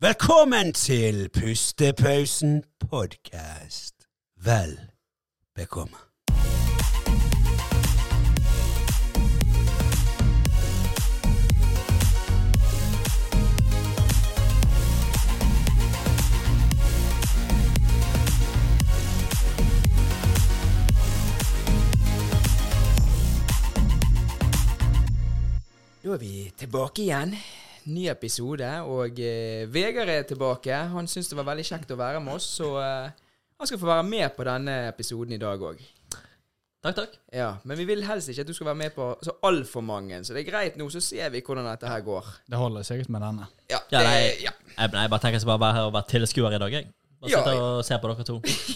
Velkommen til Pustepausen podkast. Vel bekomme. Da er vi tilbake igjen. Ny episode. Og eh, Vegard er tilbake. Han syns det var veldig kjekt å være med oss, så eh, han skal få være med på denne episoden i dag òg. Takk, takk. Ja, men vi vil helst ikke at du skal være med på så altfor mange, så det er greit nå, så ser vi hvordan dette her går. Det holder sikkert med denne. Ja, Ja, det, nei. ja. Jeg, nei, jeg bare tenker jeg skal bare være her og være tilskuer i dag, jeg. Bare Ja, sitte og se på dere to.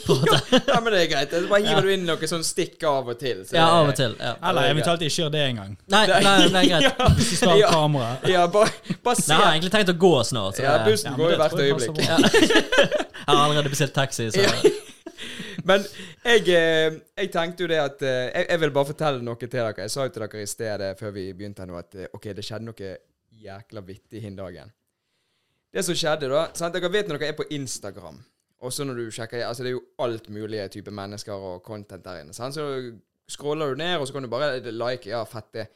ja, men det er greit. Bare hiver du inn noe sånn stikk av og til. så Ja, av og til. Ja. Eller eventuelt ikke gjør det engang. Nei, nei, det er greit. Hvis du skal ha kamera. ja, bare, bare Nei, jeg har egentlig tenkt å gå snart. Så Ja, bussen Ja, går jo hvert øyeblikk. jeg har allerede bestilt taxi, så Ja. Men jeg, eh, jeg tenkte jo det at eh, jeg, jeg vil bare fortelle noe til dere. Jeg sa jo til dere i stedet før vi begynte her nå at eh, OK, det skjedde noe jækla vittig hin dagen. Det som skjedde da sant? Dere vet når dere er på Instagram, og så når du sjekker Altså det er jo alt mulige type mennesker og content der inne. Sant? Så scroller du ned, og så kan du bare like. Ja, fett det.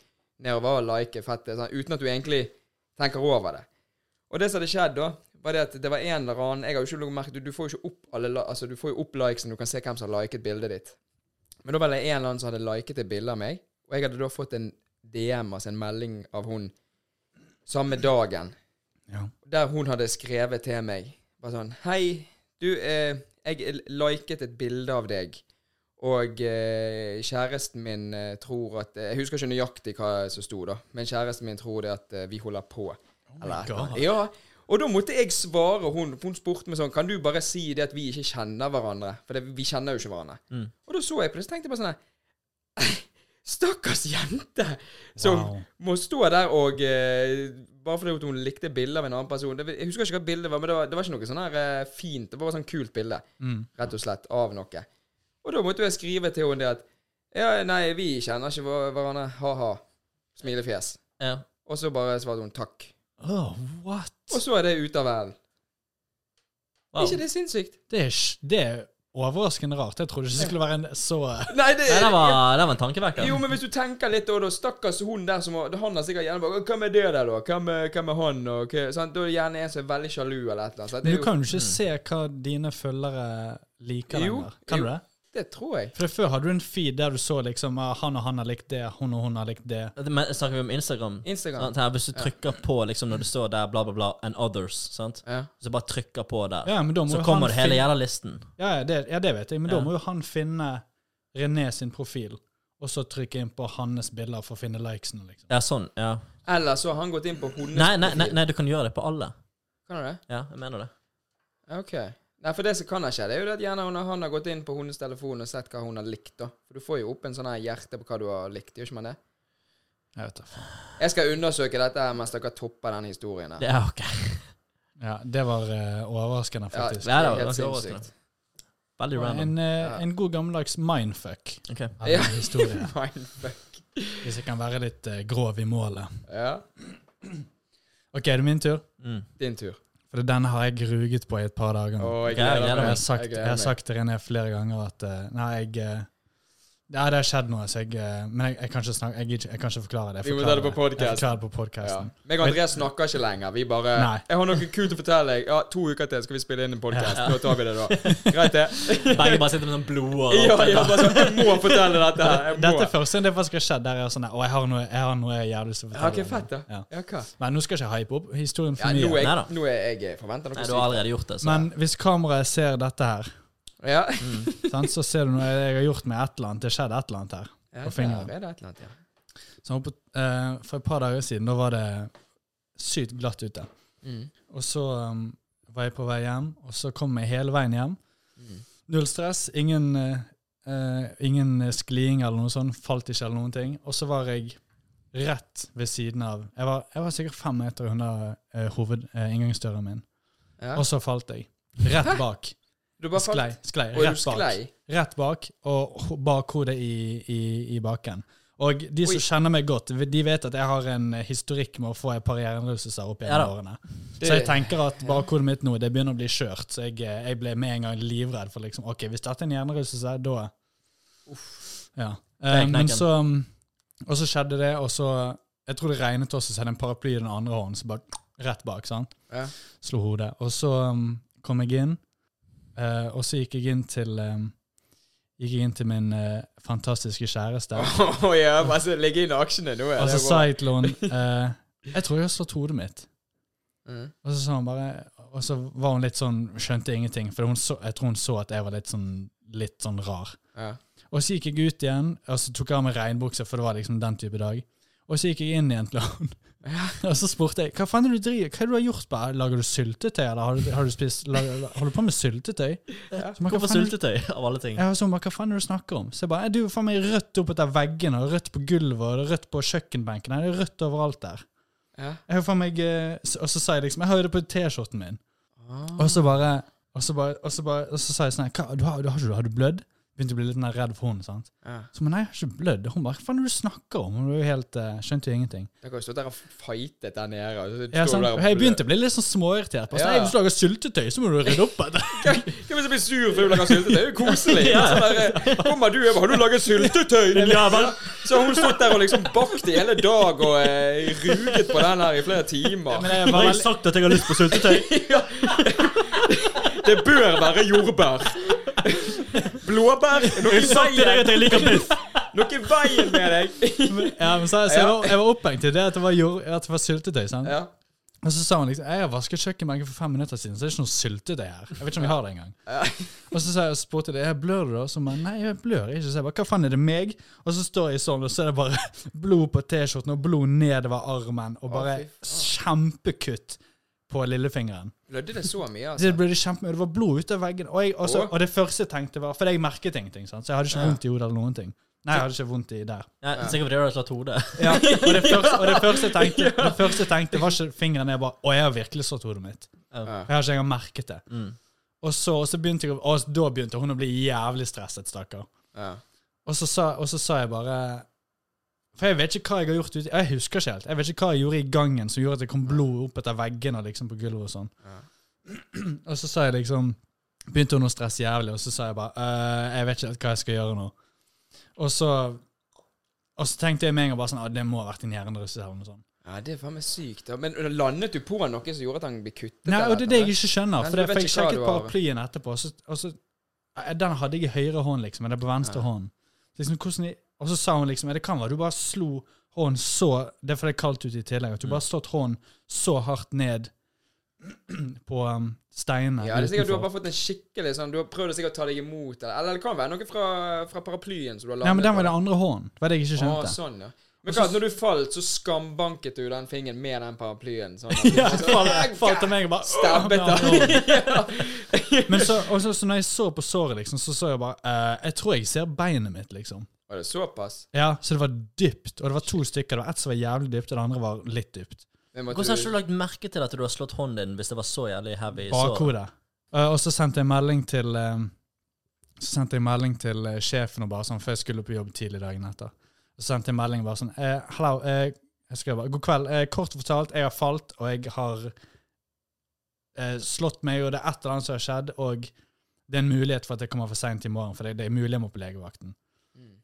Nedover, like, fett det. Uten at du egentlig tenker over det. Og det som hadde skjedd da, var det at det var en eller annen Jeg har jo ikke lagt merke til Du får jo ikke opp alle Altså du får jo opp likesen, du kan se hvem som har liket bildet ditt. Men da var det en eller annen som hadde liket et bilde av meg, og jeg hadde da fått en DM, altså en melding av hun samme dagen, Ja. der hun hadde skrevet til meg bare sånn Hei, du, eh, jeg liket et bilde av deg. Og eh, kjæresten min eh, tror at Jeg husker ikke nøyaktig hva som sto, da. Men kjæresten min tror det at eh, vi holder på. Oh eller. God. Ja, og da måtte jeg svare hun. Hun spurte meg sånn Kan du bare si det at vi ikke kjenner hverandre? For det, vi kjenner jo ikke hverandre. Mm. Og da så jeg på det, så tenkte jeg bare sånn Stakkars jente som Wow. må stå der og eh, Bare fordi hun likte bildet av en annen person. Det, jeg husker ikke hva bildet var, men det var, det var ikke noe sånn her eh, fint. Det var bare sånn kult bilde, Mm. rett og slett, av noe. Og da måtte jeg skrive til henne det at Ja, nei, vi kjenner ikke hverandre. Ha-ha. Smilefjes. ja. Og så bare svarte hun takk. Oh, what? Og så er det ute av verden. Wow. ikke det sinnssykt? Det er, det er overraskende rart. Jeg trodde ikke det skulle være en så Nei, det, Nei, det var, det var en tankevekker. Jo, men hvis du tenker litt, og da stakkars hun der som var Han har sikkert gjerne bare Hva med det der, da? Hva med, han? Og hva, sant? Da er det gjerne en som er veldig sjalu, eller et eller annet. Er du kan jo ikke se hva dine følgere liker Jo, lenger. Kan jo. du det? Det tror jeg. For Før hadde du en feed der du så liksom ah, han og han har likt det, hun og hun har likt det. Men snakker vi om Instagram? Instagram. Sant? Her, hvis du trykker på liksom når du står der bla, bla, bla, and others, sant? Ja. så bare trykker på der, Ja, men da må så kommer han det hele jævla listen. Ja, ja, det, ja, det vet jeg, men Ja. da må jo han finne René sin profil, og så trykke inn på hans bilder for å finne likesene, liksom. Ja, sånn. ja. Eller så har han gått inn på hennes Nei, nei, nei, nei, du kan gjøre det på alle. Kan du det? Ja, jeg mener det. Ok. Nei, for det som kan ha skjedd, det er jo det at gjerne han har gått inn på hennes telefon og sett hva hun har likt, da. For du får jo opp en sånn her hjerte på hva du har likt, gjør ikke man det? Jeg vet da faen. Jeg skal undersøke dette her mens dere topper den historien her. Det er ok. Ja, det var eh, overraskende, faktisk. Ja, det var helt ganske sinnssykt. overraskende. Veldig random. En, eh, Ja. en god gammeldags mindfuck Ok. av Ja. en historie. Mindfuck. Hvis jeg kan være litt eh, grov i målet. Ja. Ok, er det min tur? Mm. Din tur. For den har jeg ruget på i et par dager Oh, jeg jeg Jeg meg. har sagt, jeg har sagt til René flere ganger at eh, Nei, jeg eh, Ja, det har skjedd noe, så jeg, eh, men jeg, jeg, kan ikke snakke, jeg, jeg kan ikke forklare det. Jeg Vi må forklarer ta det på. Jeg forklarer det på Ja. podcasten. Meg og Andreas snakker ikke lenger. Vi bare Nei. 'Jeg har noe kult å fortelle deg.' Ja, to uker til skal vi spille inn en podkast. Nå tar vi det, da. Greit, det? Begge bare sitter med sånn blodår. Ja, ja, bare sånn, jeg må fortelle dette her. Dette er første gang det faktisk har skjedd. Der jeg er sånn Å, jeg har noe jeg har noe jeg å fortelle'. Ja, okay, fett, da. Ja. Ja, hva? Men nå skal jeg ikke hype opp historien Ja, for nå mye. er Neida. jeg, nå er jeg forventer noe Nei, du har allerede gjort det, så Men hvis kameraet ser dette her, Ja. sant, så ser du noe jeg har gjort med et eller annet. Det skjedde et eller annet her. ja På fingeren. er det et eller annet, ja. Så på, eh, For et par dager siden, da var det sykt glatt ute. Mm. Og så um, var jeg på vei hjem, og så kom jeg hele veien hjem. Mm. Null stress, ingen, eh, eh, ingen skliing eller noe sånt, falt ikke eller noen ting. Og så var jeg rett ved siden av Jeg var, jeg var sikkert fem meter unna uh, hovedinngangsdøren min, Ja. og så falt jeg. Rett bak. Du bare Sklei. sklei Og rett bak. sklei? Rett bak, og bakhodet i, i, i baken. Og de som Oi. kjenner meg godt, de vet at jeg har en historikk med å få et par hjernerystelser opp Ja gjennom ja, årene. Det- Så jeg tenker at bakhodet mitt nå det begynner å bli skjørt. Så jeg, eh, jeg ble med en gang livredd for liksom Ok, hvis dette er en hjernerystelse, da Ja. Det er Eh, men så um, Og så skjedde det, og så Jeg tror det regnet også, så hadde en paraply i den andre hånden, så bare rett bak. sant? Ja. Slo hodet. Og så um, kom jeg inn, eh, og så gikk jeg inn til um, Gikk jeg inn til min uh, fantastiske kjæreste. Oh, ja, bare legge inn aksjene nå. Og så sa jeg til henne Jeg tror jeg har slått hodet mitt. Mm. Og så sa hun bare Og så var hun litt sånn Skjønte ingenting. For så, jeg tror hun så at jeg var litt sånn Litt sånn rar. Ja. Og så gikk jeg ut igjen, og så tok jeg av meg regnbuksa, for det var liksom den type dag. Og så gikk jeg inn igjen til Ja. Og så spurte jeg hva faen er det du driver Hva er det du har gjort. Bare, lager du syltetøy, eller har du, har du spist lager, Holder du på med syltetøy? Ja. Man, Hvorfor syltetøy, av alle ting? Ja, så man, hva faen er det du snakker om? Så jeg bare, du er faen meg rødt oppetter veggene, og rødt på gulvet, og rødt på kjøkkenbenken. Det er rødt overalt der. Ja. Jeg har faen meg, eh, og så sa jeg liksom, jeg har jo det på T-skjorten min. Ah. Og så bare, og så bare, og så bare, og så sa jeg sånn, her har, du har, har du blødd? Begynte å bli litt redd for henne, sant? Ja. Så, men nei, jeg har ikke blødd. Hun bare, hva faen er det du snakker om? Hun var jo helt, eh, skjønte jo ingenting. Dere har jo stått der og fightet der nede. Og så Ja, sånn, der og jeg begynte å bli litt sånn småirritert. Bare, sånn, Ja. «Nei, Hvis du lager syltetøy, så må du rydde opp etter. Hvem er det som blir sur fordi du lager syltetøy? Det er jo koselig. sånn der, kommer du over, har du laget syltetøy? ja, vel. Så har hun stått der og liksom bakt i hele dag og eh, ruget på den her i flere timer. Men jeg Har sagt at jeg har lyst på syltetøy? Det bør være jordbær. Blåbær? Er Noe deg at jeg liker biff! noe i veien med deg. ja, men så, så jeg, var, jeg var opphengt i det at det var, jord, at det var syltetøy, sant? Ja. Og så sa hun liksom Jeg har vasket kjøkkenbenken for fem minutter siden, så det er ikke noe syltetøy her. Jeg vet ikke om vi har det engang. Og så sa jeg, spurte jeg blør du da? Så bare nei, jeg blør ikke. Så jeg bare hva faen er det meg? Og så står jeg sånn, og så er det bare blod på T-skjorten og blod nedover armen, og bare kjempekutt på lillefingeren. Blødde det så mye, altså? det, kjempe, det var blod ut av veggen. Og, jeg, også, og det første jeg tenkte var For jeg merket ingenting, sant? så jeg hadde ikke Ja. vondt i hodet eller noen ting. Nei, jeg hadde ikke vondt i der. Ja, sikkert fordi du har slått hodet. Ja, og det første, og det første jeg tenkte, det første jeg tenkte var ikke fingeren ned, bare Å, jeg har virkelig slått hodet mitt. Ja. Jeg har ikke engang merket det. Mm. Og så, og så begynte jeg, og da begynte hun å bli jævlig stresset, stakkar. Ja. Og, så sa- og så sa jeg bare For jeg vet ikke hva jeg har gjort ute Jeg husker ikke helt. Jeg vet ikke hva jeg gjorde i gangen som gjorde at det kom blod opp etter veggene liksom på gulvet og sånn. Ja. Og så sa jeg liksom Begynte hun å stresse jævlig, og så sa jeg bare «Øh, Jeg vet ikke helt hva jeg skal gjøre nå. Og så Og så tenkte jeg med en gang bare sånn «Ah, Det må ha vært en hjernerystelse eller noe sånt. ja, det er faen meg sykt. da. Men landet du på noe som gjorde at han ble kuttet? Nei, og det er det jeg ikke skjønner. For, jeg fikk sjekket paraplyen etterpå, og så, og så eh, Den hadde jeg i høyre hånd, liksom, men det er på venstre Ja. hånd. Så Liksom, hvordan, i- og så sa hun liksom ja, Det kan være du bare slo hånden så Det er fordi det er kaldt ute i tillegg. At du Mm. bare har slått hånden så hardt ned på um, steinene Ja, det er sikkert Du har bare fått en skikkelig sånn Du har prøvd å sikkert ta deg imot, eller, eller det kan være noe fra, fra paraplyen som du har landet Ja, men den var det andre hånden. Det var det jeg ikke Å, Ah, sånn, ja. Men hva, når du falt, så skambanket du den fingeren med den paraplyen? Sånn, Ja, fall, falt, til meg og bare Stabbet «Åh, den. Men så, også, så, så når jeg så på såret, liksom, så så jeg bare uh, Jeg tror jeg ser beinet mitt, liksom. Var det såpass? Ja, Så det var dypt. Og det var to stykker. Det var ett som var jævlig dypt, og det andre var litt dypt. Hvordan har du- ikke lagt merke til at du har slått hånden din hvis det var så jævlig heavy? Bakhodet. Uh, og så sendte jeg melding til eh, Så sendte jeg melding til eh, sjefen og bare sånn, før jeg skulle på jobb tidlig dagen etter. Så sendte jeg melding bare sånn eh, Hallo, eh, jeg skrev bare God kveld. Eh, kort fortalt, jeg har falt, og jeg har eh, slått meg, og det er et eller annet som har skjedd, og det er en mulighet for at jeg kommer for seint i morgen, for det, det er mulig jeg må på legevakten.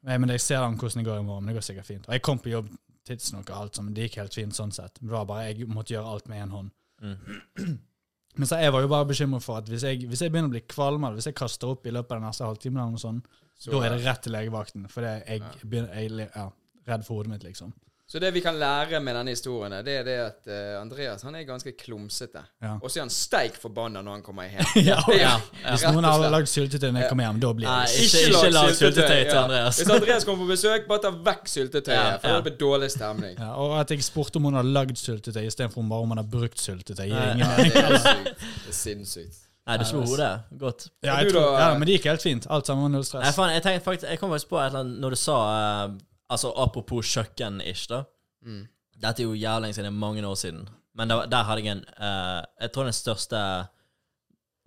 Eh, Men jeg ser an hvordan det går i morgen, men det går sikkert fint. Og jeg kom på jobb tidsnok og alt sammen. Det gikk helt fint sånn sett. Det var bare jeg måtte gjøre alt med én hånd. Mm. Men så jeg var jo bare bekymret for at hvis jeg, hvis jeg begynner å bli kvalm, eller hvis jeg kaster opp i løpet av den neste halvtimen, eller noe sånt, Så- da er det rett til legevakten. For jeg, jeg, begynner, jeg er ja, redd for hodet mitt, liksom. Så det vi kan lære med denne historien, det er det at uh, Andreas han er ganske klumsete. Ja. Og så er han steik forbanna når han kommer hjem. ja, Ja, ja. Hvis noen har lagd syltetøy når jeg kommer hjem, da blir Nei, jeg ikke, ikke lag syltetøy til. Andreas. Hvis Andreas kommer på besøk, bare ta vekk syltetøyet, Ja, for ja. det blir dårlig stemning. ja, Og at jeg spurte om hun har lagd syltetøy istedenfor bare om hun har brukt syltetøy. ingen Ja, det er sykt. Det er sinnssykt. Nei, du slo hodet. Godt. Ja, jeg tror, ja, men det gikk helt fint. Alt sammen var null Nei, stress. faen, jeg, tenkte faktisk, jeg kom faktisk på et eller annet når du sa eh, Altså apropos kjøkken-ish, da. Mm. Dette er jo jævlig lenge siden, det er mange år siden. Men der, der hadde jeg en uh, Jeg tror den største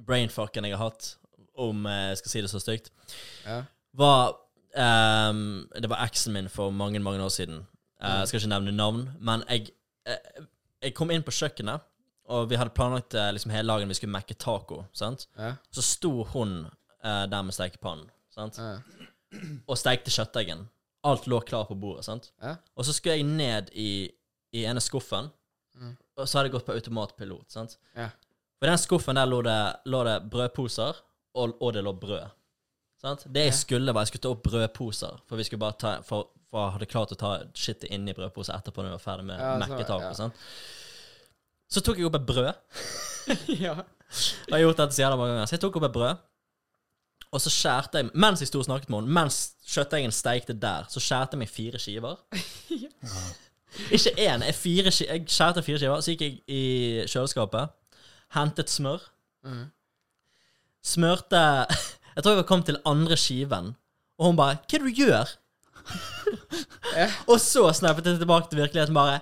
brainfucken jeg har hatt, om eh, jeg skal si det så stygt, Ja. var um, Det var eksen min for mange, mange år siden. Eh, jeg skal ikke nevne navn, men jeg, eh, jeg kom inn på kjøkkenet, og vi hadde planlagt eh, liksom hele dagen vi skulle mekke taco. sant? Ja. Så sto hun eh, der med stekepannen sant? Ja. og stekte kjøttdeggen. Alt lå klar på bordet. sant? Ja. Og så skulle jeg ned i, i ene skuffen, Mm. og så hadde jeg gått på automatpilot. sant? Ja. For i den skuffen der lå det, lå det brødposer, og, og det lå brød. Sant? Det jeg Ja. skulle, var jeg skulle ta opp brødposer, for vi skulle bare ta for, for jeg hadde klart å ta shitet inni brødposer etterpå når vi var ferdig med Ja, så- mekketaco. ja. sant? Så tok jeg opp et brød. ja. Jeg har gjort dette så jævla mange ganger. Så jeg tok opp et brød, og så skjærte jeg Mens jeg sto og snakket med henne, mens kjøttdeigen steikte der, så skjærte jeg meg fire skiver. Ikke én, jeg, fire, jeg skjærte fire skiver. Så gikk jeg i kjøleskapet, hentet smør, Mm. smørte Jeg tror jeg var kommet til andre skiven, og hun bare 'Hva er det du gjør?' Og så snappet jeg tilbake til virkeligheten bare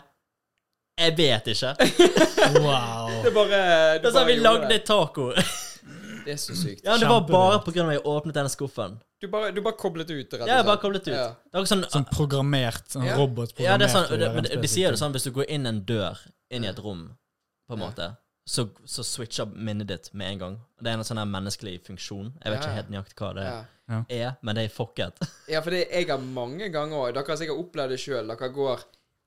'Jeg vet ikke'. Wow. Det er bare det sa bare vi lagde taco. Det er så sykt. Ja, det var bare av at jeg åpnet denne skuffen. Du bare, du bare koblet ut, rett og Ja, jeg bare koblet ut. Ja. Det er også sånn, Sånn programmert. Sånn Ja. robotprogrammert. ja, det er sånn, det, men de sier det sånn hvis du går inn en dør, inn i et rom, på en måte, så, så switcher minnet ditt med en gang. Det er en sånn her menneskelig funksjon. Jeg vet Ja. ikke helt nøyaktig hva det Ja. er, men det er fucket. Ja, for det, jeg har mange ganger òg Dere har sikkert opplevd det sjøl. Dere går,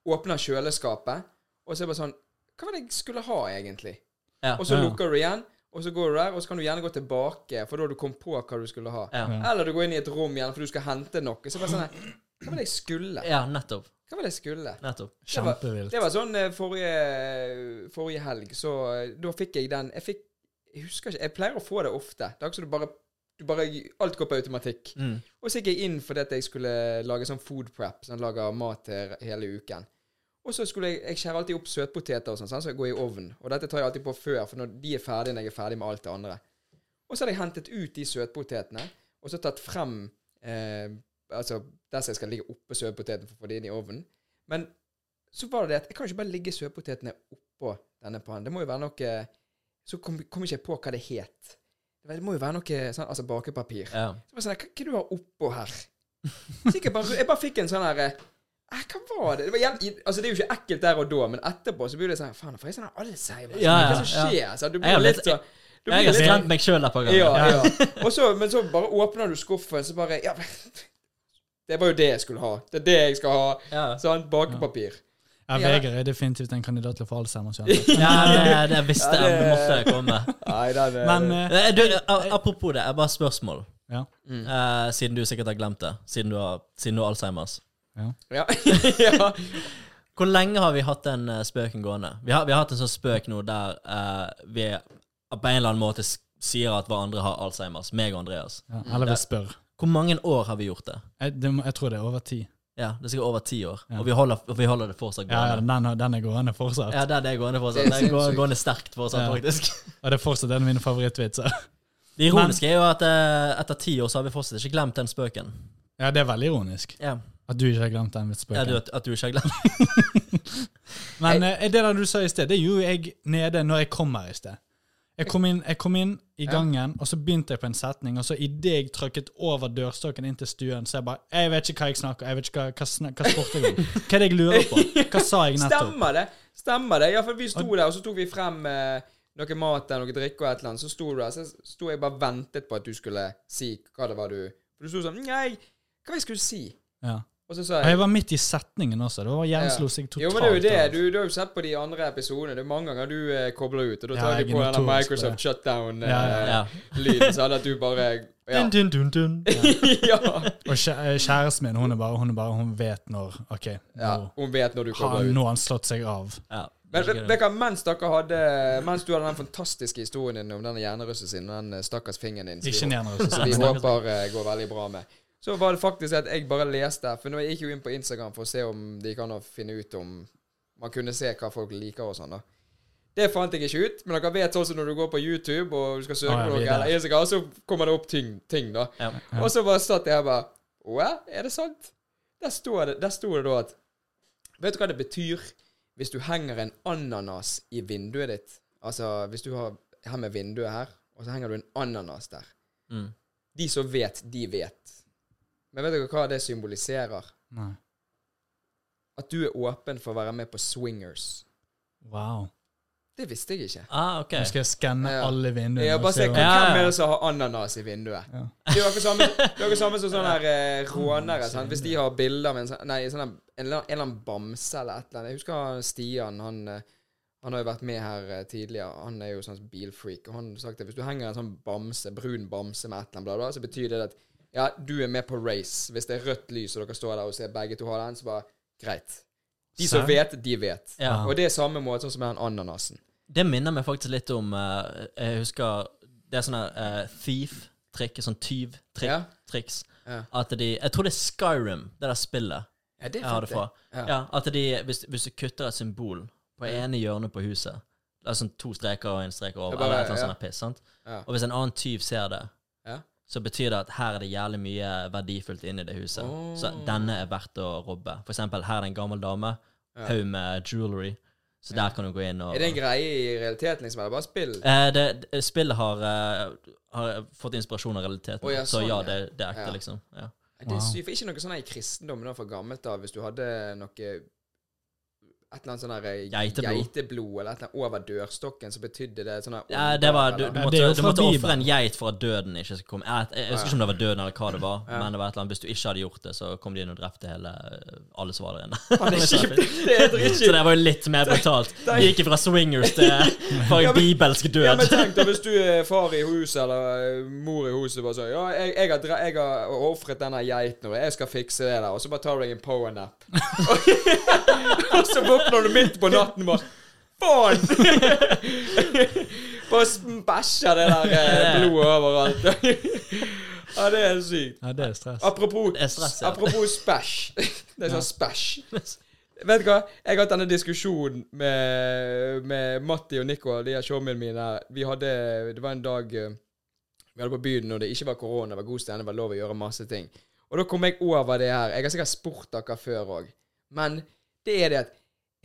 åpner kjøleskapet, og så er det bare sånn Hva var det jeg skulle ha, egentlig? Ja. Og så Ja. lukker du igjen, og så går du der, og så kan du gjerne gå tilbake, for da har du kommet på hva du skulle ha. Ja. Eller du går inn i et rom igjen, for du skal hente noe. Så bare sånn Hva var det jeg skulle? ja, nettopp. Hva var det jeg skulle? Nettopp. Det var- Kjempevilt. Det var sånn eh, forrige, forrige helg, så eh, da fikk jeg den Jeg fikk Jeg husker ikke Jeg pleier å få det ofte. Det er ikke så du bare, du bare Alt går på automatikk. Mm. Og så gikk jeg inn fordi at jeg skulle lage sånn food prep, sånn lager mat til hele uken. Og så skulle jeg Jeg skjærer alltid opp søtpoteter og sånn, så jeg går i ovnen. Og dette tar jeg alltid på før, for når de er ferdige når jeg er ferdig med alt det andre. Og så hadde jeg hentet ut de søtpotetene, og så tatt frem eh, Altså der som jeg skal ligge oppå søtpoteten for å få det inn i ovnen. Men så var det det at jeg kan ikke bare ligge søtpotetene oppå denne pannen. Det må jo være noe Så kom, kom ikke jeg på hva det het. Det må jo være noe sånn, altså bakepapir. Ja. Så var det sånn, hva, hva du har oppå her? Så jeg, bare, jeg bare fikk en sånn her eh, Hva var det? det var, jævlig, altså det er jo ikke ekkelt der og da, men etterpå så blir det sånn Faen, får jeg sånn Alzheimer? Ja, Hva ja, er det som skjer? Så du blir har litt litt- så Jeg har skremt meg sjøl et par ganger. ja, ja. Og så, men så bare åpner du skuffen, så bare Ja, det var jo det jeg skulle ha. Det er det jeg skal ha. Ja. Sånn bakepapir. Ja, Ja. Vegard er definitivt en kandidat til å få Alzheimer. Ja, det, det visste Ja, jeg det- måtte komme. Nei, det, er Men eh, Eh, Du, apropos det, jeg bare spørsmål. ja. Mm. Uh, siden du sikkert har glemt det. Siden du har, siden du har Alzheimers. Ja. ja. Hvor lenge har vi hatt den uh, spøken gående? Vi har, vi har hatt en sånn spøk nå der uh, vi på en eller annen måte sier at hverandre har Alzheimers. Meg og Andreas. ja. Eller vi spør. Hvor mange år har vi gjort det? Jeg, det, jeg tror det er over ti. Ja, Det er sikkert over ti år. Ja. Og vi holder, og vi holder det fortsatt Ja, ja, den, den er gående fortsatt. Ja, den er gående fortsatt. Den er gående sterkt fortsatt, Ja. faktisk. Og det er fortsatt en av mine favorittvitser. Det ironiske er jo at eh, etter ti år så har vi fortsatt ikke glemt den spøken. Ja, det er veldig ironisk. Ja, At du ikke har glemt den ja spøken. du, at du ikke har glemt Men eh, det der du sa i sted, det gjorde jeg nede når jeg kom her i sted. Jeg kom inn, jeg kom inn i Ja. gangen, og så begynte jeg på en setning, og så idet jeg trykket over dørstokken inn til stuen, så jeg bare Jeg vet ikke hva jeg snakker Jeg vet ikke hva, hva, snak, hva spurte jeg om. Hva er det jeg lurer på? Hva sa jeg nettopp? Stemmer det. Stemmer det. Ja, for vi sto der, og så tok vi frem eh, noe mat eller noe drikke og et eller annet. Så sto du der, så sto jeg bare ventet på at du skulle si hva det var du For du sto sånn Nei, hva var jeg skulle si? Ja. Og så sa jeg jeg var midt i setningen også. Det var hjerneslo seg totalt Jo, men det er jo det. Du, du har jo sett på de andre episodene. Det er mange ganger du eh, kobler ut. Og da tar ja, er på denne Microsoft shutdown-lyden, Ja, ja, Ja. sånn at du bare Ja. Dun, dun, dun, dun. ja. Og eh, kjæresten min, hun er bare Hun, er bare, hun vet når OK, ja. nå Hun vet når du kobler ut. nå har han slått seg av. Ja. Men hva, mens dere hadde Mens du hadde den fantastiske historien din om denne hjernerussen sin, den eh, stakkars fingeren din som vi, vi håper eh, går veldig bra med, så var det faktisk at jeg bare leste For nå gikk jeg jo inn på Instagram for å se om de kan finne ut om man kunne se hva folk liker og sånn. da Det fant jeg ikke ut, men dere vet sånn som når du går på YouTube og du skal søke Å, på noe, er eller Instagram, så kommer det opp ting, ting da. Ja. Ja. Og så bare satt jeg her bare Wow, er det sant? Der sto det, der sto det da at Vet du hva det betyr hvis du henger en ananas i vinduet ditt? Altså, hvis du har her med vinduet her, og så henger du en ananas der. Mm. De som vet, de vet. Men vet dere hva det symboliserer? Nei. At du er åpen for å være med på swingers. Wow. Det visste jeg ikke. Ah, ok. Nå skal jeg skanne Ja. alle vinduene. Ja, bare se hvem Ja, er det som har ananas i vinduet. Ja. Det er jo akkurat samme, som sånne her eh, rånere. Sant? Hvis de har bilder av en sånn Nei, sånne, en, eller annen- bamse eller et eller annet. Jeg husker han Stian. Han, eh, han har jo vært med her eh, tidligere. Han er jo sånn bilfreak. Og han har sagt at hvis du henger en sånn bamse, brun bamse med et eller annet, bla, bla, så betyr det at ja, du er med på race. Hvis det er rødt lys, og dere står der og ser begge to ha den, så bare greit. De som vet, de vet. Ja. Og det er samme måte sånn som med den ananasen. Det minner meg faktisk litt om uh, Jeg husker Det er sånne uh, thief-trikk, sånn tyv-triks. Ja. At de Jeg tror det er Skyrim, det der spillet. Ja, det Jeg har det fra. Ja. Ja, at de, hvis, hvis du kutter et symbol på ene hjørnet på huset Det er sånn to streker og en strek over, eller et eller annet ja. sånt piss. sant? Ja. Og hvis en annen tyv ser det, Ja. Så betyr det at her er det jævlig mye verdifullt inni det huset. Oh. Så denne er verdt å robbe. For eksempel, her er det en gammel dame, Ja. haug med jewelry, så der kan du gå inn og Er det en greie i realiteten, liksom, eller bare spill? Eh, det, det- spillet har, uh, har fått inspirasjon av realiteten. Oh, ja, så sånn, ja, ja. det, det er ekte, Ja. liksom. Ja. Det er Ikke noe sånn i kristendommen fra gammelt av, hvis du hadde noe et eller annet sånn eh, Geiteblod. geiteblod eller et eller annet over dørstokken, så betydde det sånn Ja, det var, du, du måtte, fra måtte ofre en geit for at døden ikke skulle komme. Jeg, jeg, jeg husker ikke om det var døden eller hva det var, Ja. men det var et eller annet, hvis du ikke hadde gjort det, så kom de inn og drepte hele, alle som var der inne. Faen, det er kjipt. Så det var jo litt mer brutalt. Vi gikk fra swingers til bare Ja, men- bibelsk Ja, død. men tenk deg hvis du er far i huset eller eh, mor i huset bare sånn Ja, jeg, jeg har, jeg har ofret denne geiten, og jeg skal fikse det der. Og så bare tar du deg en powernap. og så våkner du midt på natten bare Faen! bare spæsjer det der eh, blodet overalt. ja, det er sykt. Ja, det er stress. Apropos, Det er stress, ja. apropos spæsj. Det er sånn spæsj. Vet du hva? Jeg har hatt denne diskusjonen med, med Matti og Nico, de her showmene mine. Vi hadde Det var en dag eh, vi hadde på byen, når det ikke var korona, det var god stemning, det var lov å gjøre masse ting. Og da kom jeg over det her. Jeg har sikkert spurt dere før òg. Men det er det at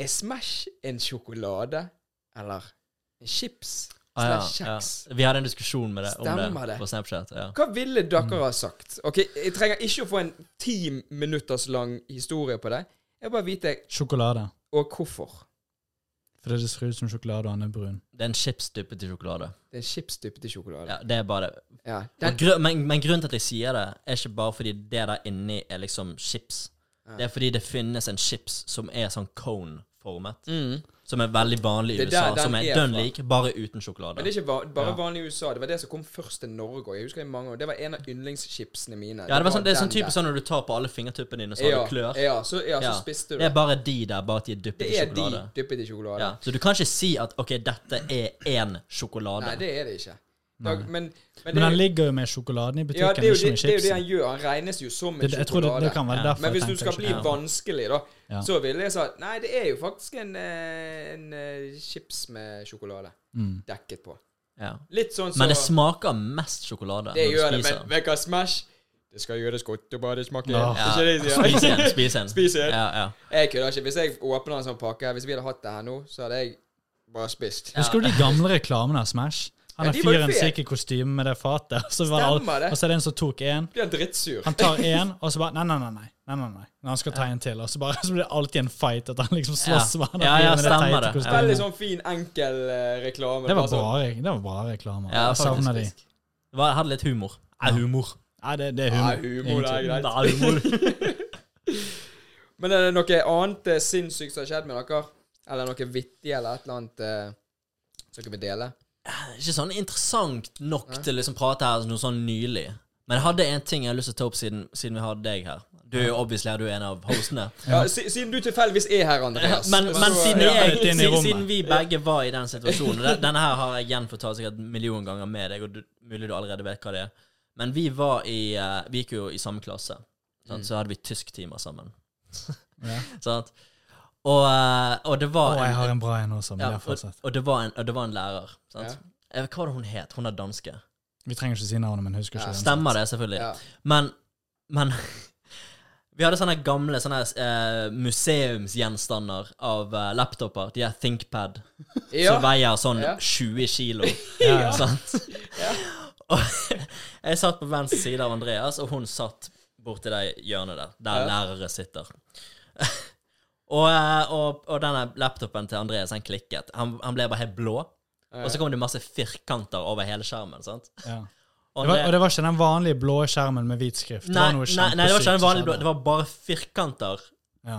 Er Smash en sjokolade? Eller en chips? Ah, ja, ja. Vi hadde en diskusjon med det, om det det. på Snapchat. Ja. Hva ville dere ha sagt? Ok, Jeg trenger ikke å få en ti minutters lang historie på det. Jeg vil bare vite Sjokolade. og hvorfor. Fordi det ser ut som sjokolade, og den er brun. Det er en chips dyppet i sjokolade. Det er en chips dyppet i sjokolade. Ja, det er bare det. Ja. Den, gru, men, men grunnen til at jeg sier det, er ikke bare fordi det der inni er liksom chips. Ja. Det er fordi det finnes en chips som er sånn cone-formet. mm. Som er veldig vanlig i USA. som er er dønn lik, bare uten sjokolade. Men det er ikke va bare Ja. vanlig i USA. Det var det som kom først til Norge òg. Jeg husker i mange år. Det var en av yndlingschipsene mine. ja, det, var sånn, det er sånn typisk sånn når du tar på alle fingertuppene dine, så har ja, du klør. Ja, så, ja, så spiste du Det er bare de der, bare at de er dyppet Det i er de dyppet i sjokolade. Ja, så du kan ikke si at OK, dette er én sjokolade. Nei, det er det ikke. Da, men, men, Men det, han ligger jo med sjokoladen i ja, det er, jo det, det er jo det han gjør. Han regnes jo som en Det, tror det, sjokolade. det kan være Ja. Men hvis du skal bli ikke- Ja. vanskelig, da, Ja. så ville jeg sagt Nei, det er jo faktisk en, en, en eh, chips med sjokolade Mm. dekket på. Ja. Litt sånn så Men det smaker mest sjokolade. Det når du gjør det, men vet du hva Smash Det skal gjøres godt å bare det smaker Ja. Det ikke? Spis en. Spis en. Spis en. Ja, ja. Jeg kødder ikke. Hvis jeg åpner en sånn pakke Hvis vi hadde hatt det her nå, så hadde jeg bare spist. Husker du de gamle reklamene av Smash? Han har er fyren som gikk i kostyme med det fatet, og så, var det og så er det en som tok én. Han tar én, og så bare Nei, nei, nei. nei, nei, nei, nei. Når han skal ta en til, og så, bare, så blir det alltid en fight. At han liksom slåss Ja. med han Ja, ja, med det stemmer teite det. kostymet. Veldig sånn fin, enkel uh, reklame. Det var Bare sånn- bra, det var bra reklame. Ja, jeg savner de. Det var, hadde litt humor. Ja. humor. Nei, det, det er Ja, humor. humor det er greit. Det er humor. Men er det noe annet eh, sinnssykt som har skjedd med dere? Eller noe vittig eller et eller annet eh, som dere vil dele? Ikke sånn interessant nok Nei. til å liksom prate her noe sånn nylig. Men jeg hadde en ting jeg har lyst til å ta opp siden, siden vi hadde deg her. Du er jo obviously du er en av hostene. Ja, Siden du tilfeldigvis er her, Andreas. Men, men siden, jeg, siden, siden vi begge var i den situasjonen og Denne her har jeg gjenfortalt sikkert en million ganger med deg, og du, mulig du allerede vet hva det er. Men vi var i eh, Vi gikk jo i samme klasse. Sant? Mm. Så hadde vi tysktimer sammen. Ja. Sant? Og, eh, og det Å, var jeg har en bra en også, men ja, og, og, det var en, og det var en lærer. Sant? Ja. Jeg vet hva var det hun het. Hun er danske. Vi trenger ikke si navnet, men husker Ja, ikke. Stemmer det, selvfølgelig. Ja. Men, men Vi hadde sånne gamle sånne uh, museumsgjenstander av uh, laptoper. De er ThinkPad, Ja. som veier sånn Ja. 20 kilo. Ja. Sant? Og jeg satt på venstre side av Andreas, og hun satt borti det hjørnet der, der Ja. lærere sitter. Og, eh, og, og denne laptopen til Andreas, han klikket. Han, han ble bare helt blå. Og så kom det masse firkanter over hele skjermen. sant? Ja. Og Det var, og det var ikke den vanlige blå skjermen med hvit skrift. Det var noe nei, nei, det var ikke den vanlige blå. Det var bare firkanter Ja.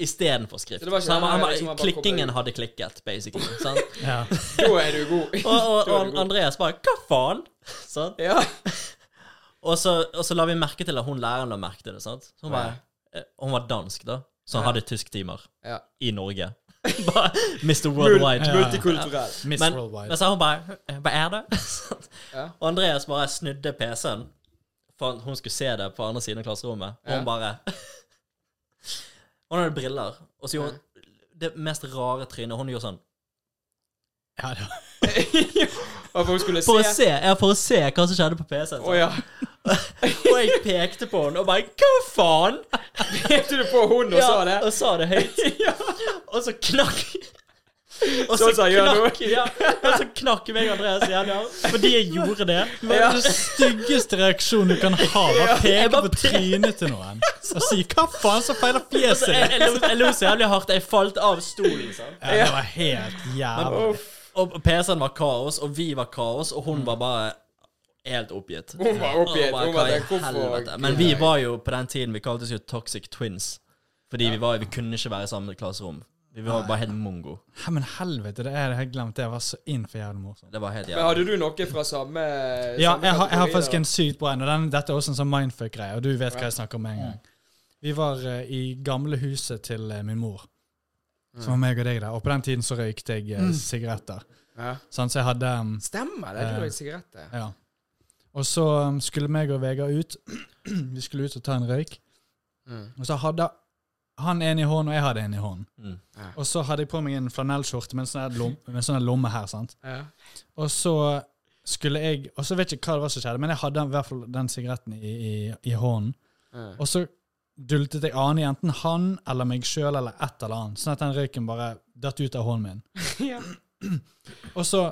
Istedenfor skrift. Så ikke han, han, liksom han klikkingen hadde klikket, basically. sant? Ja. Da er du god. Og, og, og. Andreas bare Hva faen? Sant? Ja. Og så, og så la vi merke til at hun læreren la merke til det. sant? Så hun, bare, eh, hun var dansk, da, så hun Ja. hadde tysktimer ja. i Norge. Mr. Worldwide. Ja. Multikulturell. Miss Men, Worldwide. men så hun bare Hva er det? Ja. Og Andreas bare snudde PC-en for at hun skulle se det på andre siden av klasserommet. Og hun bare Hun hadde briller, og så gjorde hun det mest rare trynet. Hun gjorde sånn Ja, det var, Og skulle For å se se, ja, for å se hva som skjedde på PC-en. Å ja. Og jeg pekte på henne og bare Hva faen? Pekte du på hunden og sa det? Og sa det høyt. Og så knakk Og så Sånn som jeg gjør nå. knakk, ja, og så knakk meg og Andreas igjen, ja. Fordi jeg gjorde det. det var Ja. den styggeste reaksjonen du kan ha. Bare peke bare på trynet til noen og si 'hva faen som feiler Så fjeset jeg, ditt'? jeg, lo, jeg lo så jævlig hardt. Jeg falt av stolen. sant? Ja, det var helt jævlig. Uff. Og PC-en var kaos, og vi var kaos, og hun var bare helt oppgitt. Hun var oppgitt. Bare, Hun var hvorfor? Men vi var jo på den tiden Vi kaltes jo Toxic Twins. Fordi vi, var, vi kunne ikke være i klasserom. Vi var bare helt mongo. Ja, men helvete, det er det jeg glemt. Det var så inn for jævlig morsomt. Det var helt Men hadde du noe fra samme Ja, samme jeg har, jeg har faktisk en sykt bra en. Og den, dette er også en sånn mindfuck-greie, og du vet hva jeg snakker om med en gang. Vi var uh, i gamle huset til uh, min mor. Så var meg og deg der. Og på den tiden så røykte jeg eh, sigaretter. Ja. Sånn, så jeg hadde um, Stemmer det. Du Eh. røyk sigaretter. Ja. Og så um, skulle meg og Vegard ut. Vi skulle ut og ta en røyk. Mm. Og så hadde han en i hånden, og jeg hadde en i hånden. Mm. Og så hadde jeg på meg en flanellskjorte med en sånn her lom, med en sånn her lomme her. sant? Ja. Og så skulle jeg Og så vet jeg ikke hva det var som skjedde, men jeg hadde i hvert fall den sigaretten i, i, i hånden. Ja. Og så dultet jeg an i enten han eller meg sjøl eller et eller annet, sånn at den røyken bare datt ut av hånden min. ja. Og så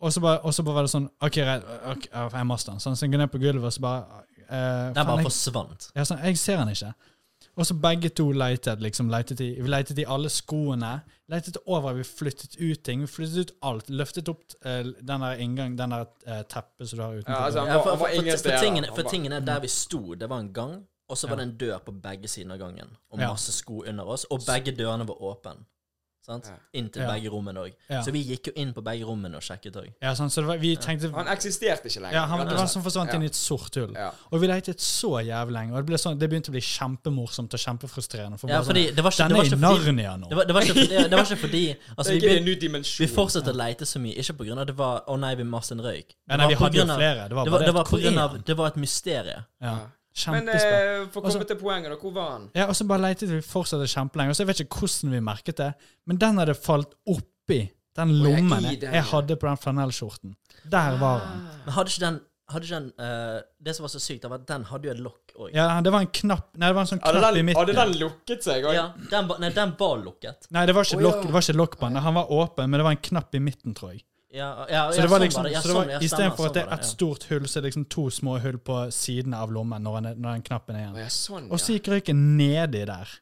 og så bare, og så bare var det sånn OK, right, okay jeg master den. Sånn, så jeg går ned på gulvet, og så bare eh, Den bare jeg, forsvant. ja, sånn, jeg ser den ikke. Og så begge to leitet. liksom, leitet i, Vi leitet i alle skoene. Leitet over, vi flyttet ut ting. Vi flyttet ut alt. Løftet opp eh, den der inngang, den der eh, teppet som du har utenfor. Ja, altså, han for, Han var for, for, for, for, tingene, for var- tingene der vi sto, det var en gang, og så var Ja. det en dør på begge sider av gangen. Og masse sko under oss, og begge dørene var åpne. Sant? Ja. Inn til Ja. begge rommene òg. Ja. Så vi gikk jo inn på begge rommene og sjekket òg. Ja, sånn, så det var, vi tenkte Han eksisterte ikke lenger. ja, han, Det var som forsvant Ja. inn i et sort hull. Ja. Og vi leitet så jævlig lenge. Og det, ble sånn, det begynte å bli kjempemorsomt og kjempefrustrerende. For Ja, fordi sånn, det var ikke, Den det var er i Narnia nå. det var, det, var ikke, fordi- det var ikke fordi altså, Det vi, gikk i en begyn- ny dimensjon. vi fortsatte å leite så mye, ikke av det var Å nei, vi maste en røyk. Ja, nei, vi hadde jo flere. Det var bare det var? Det et mysterie. Ja. Men eh, for å komme til poenget, da. Hvor var han? Ja, og så bare letet vi fortsatt kjempelenge. Og så jeg vet ikke hvordan vi merket det, men den hadde falt oppi den lommen jeg, den, jeg hadde på den flanellskjorten. Der var han. Men hadde ikke den, hadde ikke den uh, Det som var så sykt, var at den hadde jo et lokk òg. Ja, det var en knapp Nei, det var en sånn knapp knapp i midten. hadde den lukket seg? Ja, den, ba, nei, den var lukket. Nei, det var ikke oh, lokk, ja. lok på den. Han var åpen, men det var en knapp i midten, tror jeg. Ja, ja, Så ja, det var sånn liksom, det. Ja, så det var, sånn, Istedenfor at det sånn er ett et stort hull, så er det liksom to små hull på siden av lommen når, han er, når den knappen er igjen. ja, sånn, Og så gikk røyken nedi der.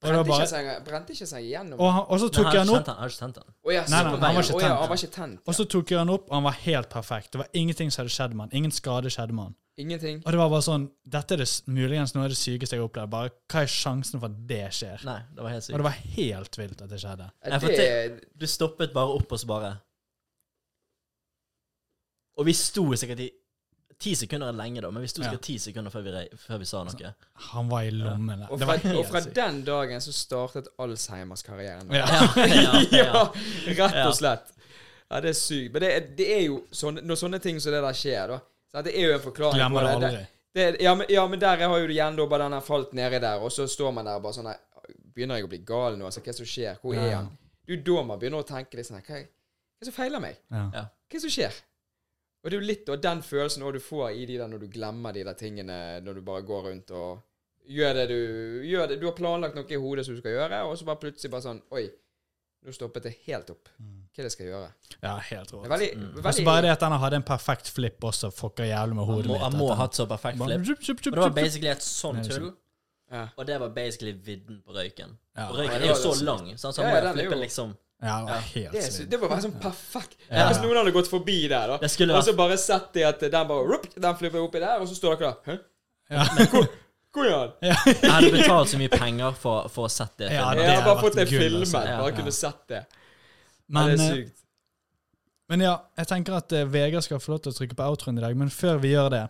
Og, det bare, ikke seg, brente ikke seg igjennom? og, han, og så tok han jeg han opp. Han har ikke tent den. Å Nei, nei, han var ikke tent. og så tok jeg han opp, og han var helt perfekt. Det var ingenting som hadde skjedd med han. Ingen skade skjedde med han. Ingenting. Og det var bare sånn Dette er det muligens noe av det sykeste jeg har opplevd. Bare hva er sjansen for at det skjer? Nei, det var helt Og det var helt vilt at det skjedde. Nei, for Det, Du stoppet bare opp og så bare Og vi sto sikkert i Ti sekunder er lenge, da, men vi sto sikkert ti sekunder før vi, før vi sa noe. Han var i lommen. og Det fra, var helt og fra sykt. den dagen så startet Alzheimers karrieren. Ja. Ja, ja, ja, ja. rett og slett. Ja, det er sykt. Men det er, det er jo sånne, når sånne ting som det der skjer, da sant, Det er jo en forklaring Glemmer det aldri. Det, ja, men, ja, men der har jo du igjen da bare den har falt nedi der, og så står man der og bare sånn nei, Begynner jeg å bli gal nå? Altså, hva er det som skjer? Hvor er Ja. han? Du, da man begynner å tenke litt sånn her, Hva er hva er det som feiler meg? Ja. Ja. Hva er det som skjer? Og det er jo litt av den følelsen du får i de der når du glemmer de der tingene, når du bare går rundt og gjør det du gjør det. Du har planlagt noe i hodet som du skal gjøre, og så bare plutselig bare sånn Oi, Nå stoppet det helt opp. Hva er det skal gjøre? Ja, helt Det rått. veldig, Mm. veldig Altså Bare det at han hadde en perfekt flip også, fucka jævlig med hodet mitt. han må ha hatt så perfekt flip. jup, jup, jup, Og det var basically et sånn hull, tull. ja. Og det var basically vidden på røyken. Ja. Og røyken ja, er jo så lang, så han må er flippe liksom Ja, det var helt det, så- det var bare sånn perfekt. Ja. Hvis noen hadde gått forbi der, da, og så bare sett det at den bare rup, Den flyver oppi der, og så står dere der. Hæ? Ja. Hvor, hvor er han? Jeg hadde betalt så mye penger for, for å sett det. Ja, det Jeg har bare fått det filmet. altså. Ja. Bare Ja. kunne sett det. Men, det er eh, sykt. men ja, jeg tenker at uh, Vegard skal få lov til å trykke på outroen i dag, men før vi gjør det,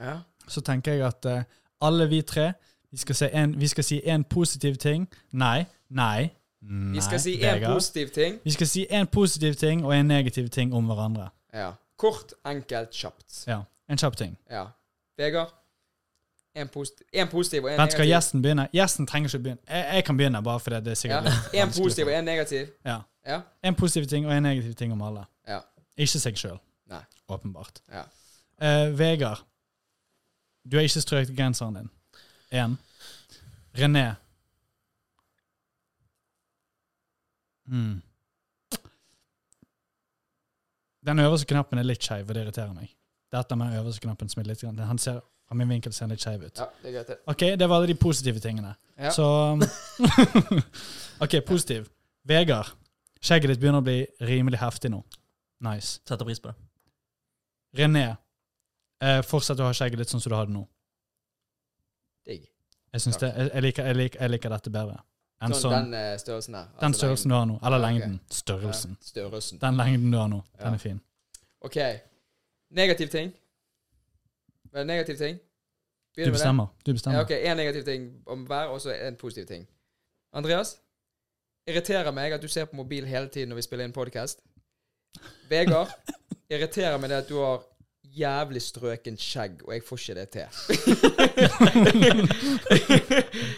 Ja. så tenker jeg at uh, alle vi tre vi skal, si en, vi skal si en positiv ting. Nei, nei, nei. Vi skal si én Vegard. positiv ting. Vi skal si en positiv ting og en negativ ting om hverandre. Ja. Kort, enkelt, kjapt. Ja, En kjapp ting. Ja. Vegard? En, posit en positiv og en Vent, skal negativ. gjesten begynne? Gjesten trenger ikke å begynne. Jeg, jeg kan begynne, bare fordi det er Ja. sikkert litt En vanskelig positiv og en negativ. Ja. Ja. En positiv ting og en negativ ting om alle. Ja. Ikke seg sjøl. Nei. Åpenbart. Ja. Eh, Vegard, du har ikke strøket genseren din. Én. René. Hmm. Den øverste knappen er litt skeiv, og det irriterer meg. Dette med den øverste knappen som er litt Han ser fra min vinkel ser han litt skeiv ut. ja, det er greit. det. OK, det var alle de positive tingene. Ja. Så OK, positiv. Vegard, skjegget ditt begynner å bli rimelig heftig nå. Nice. Setter pris på det. René, eh, fortsett å ha skjegget ditt sånn som du har det nå. Digg. Jeg, det, jeg, jeg, liker, jeg, liker, jeg liker dette bedre Sånn, sånn, den eh, størrelsen der. den størrelsen lengden. du har nå. Eller lengden. Størrelsen. Ja, størrelsen. Den lengden du har nå. Ja. Den er fin. OK. Negativ ting. Hva er negativ ting? Du Begynner du bestemmer. Du Ja, ok, En negativ ting om hver, og så en positiv ting. Andreas? Irriterer meg at du ser på mobil hele tiden når vi spiller inn podkast. Vegard? Irriterer meg det at du har jævlig strøken skjegg, og jeg får ikke det til.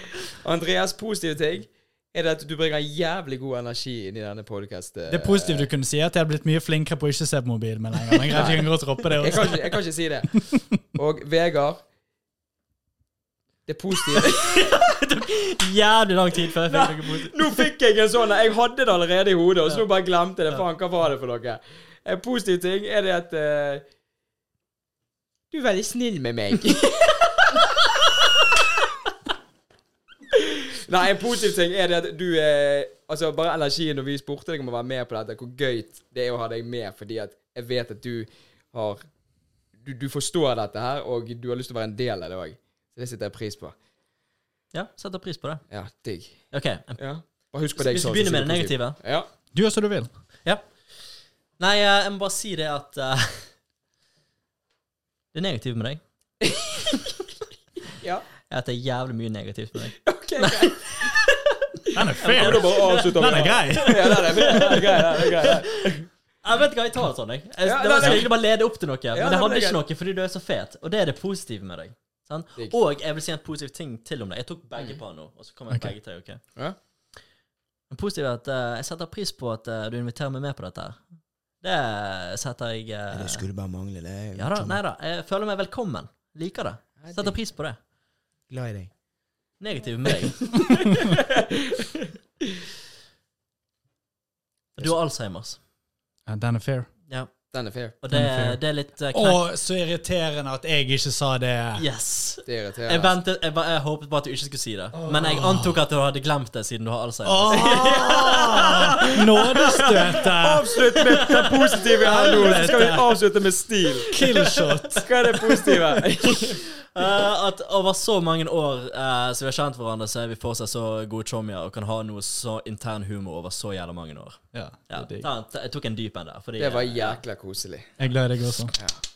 Andreas, positive ting er det at du bringer jævlig god energi inn i denne podkasten. Det positive du kunne si, at jeg har blitt mye flinkere på å ikke se på mobilen min lenger. Jeg det Jeg også. kan, ikke, jeg kan ikke si det. Og Vegard Det positive Jævlig lang tid før jeg fikk noe positivt. Nå fikk jeg en sånn Jeg hadde det allerede i hodet, og så bare glemte jeg det. Faen, hva var det for noe? En positiv ting er det at uh, Du er veldig snill med meg. Nei, en positiv ting er det at du eh, Altså, bare energien når vi spurte deg om å være med på dette, hvor gøy det er å ha deg med, fordi at jeg vet at du har Du, du forstår dette her, og du har lyst til å være en del av det òg. Så det setter jeg pris på. Ja, setter pris på det. Ja, digg. OK. Ja. Bare husk på det jeg Hvis vi begynner med det negative Ja. Du gjør som du vil. Ja. Nei, eh, jeg må bare si det at uh, Det negative med deg ja. er at det er jævlig mye negativt med deg. Ok, greit. Den er Ja, fair. Den er grei. Ja, den er grei. Den er grei. Den er grei. Jeg vet ikke hva jeg tar det sånn, jeg. jeg Ja, det var egentlig bare lede opp til noe, Ja, men jeg hadde ikke noe fordi du er så fet. Og det er det positive med deg. Sant? Og jeg vil si en positiv ting til om deg. Jeg tok begge på nå, og så kommer jeg begge til. ok? Ja. Det positive er at uh, jeg setter pris på at uh, du inviterer meg med på dette. her. Det setter jeg uh, Det skulle bare mangle. det. Ja da, sånn nei da. Jeg føler meg velkommen. Liker det. Setter pris på det. Glad i deg. Negativ med deg. Du har Alzheimers. Ja, Dan Affair. Ja. Den er fair. Og det, er fair. det er litt uh, Å, så irriterende at jeg ikke sa det. Yes. Det er irriterende. Jeg, ventet, jeg, ba- jeg håpet bare at du ikke skulle si det. Men jeg antok at du hadde glemt det siden du har Alzheimer. Åh, Nådestøtet! Avslutt med det positive her nå, så skal vi avslutte med stil. Killshot. Hva er det positive? Eh, at over så mange år eh, som vi har kjent hverandre, så er vi fortsatt så gode chommier og kan ha noe så intern humor over så jævla mange år. Ja, Ja, det er digg. ta, ta, jeg tok en dyp en der. Fordi, Det var eh, jækla koselig. Jeg gleder meg også. Ja.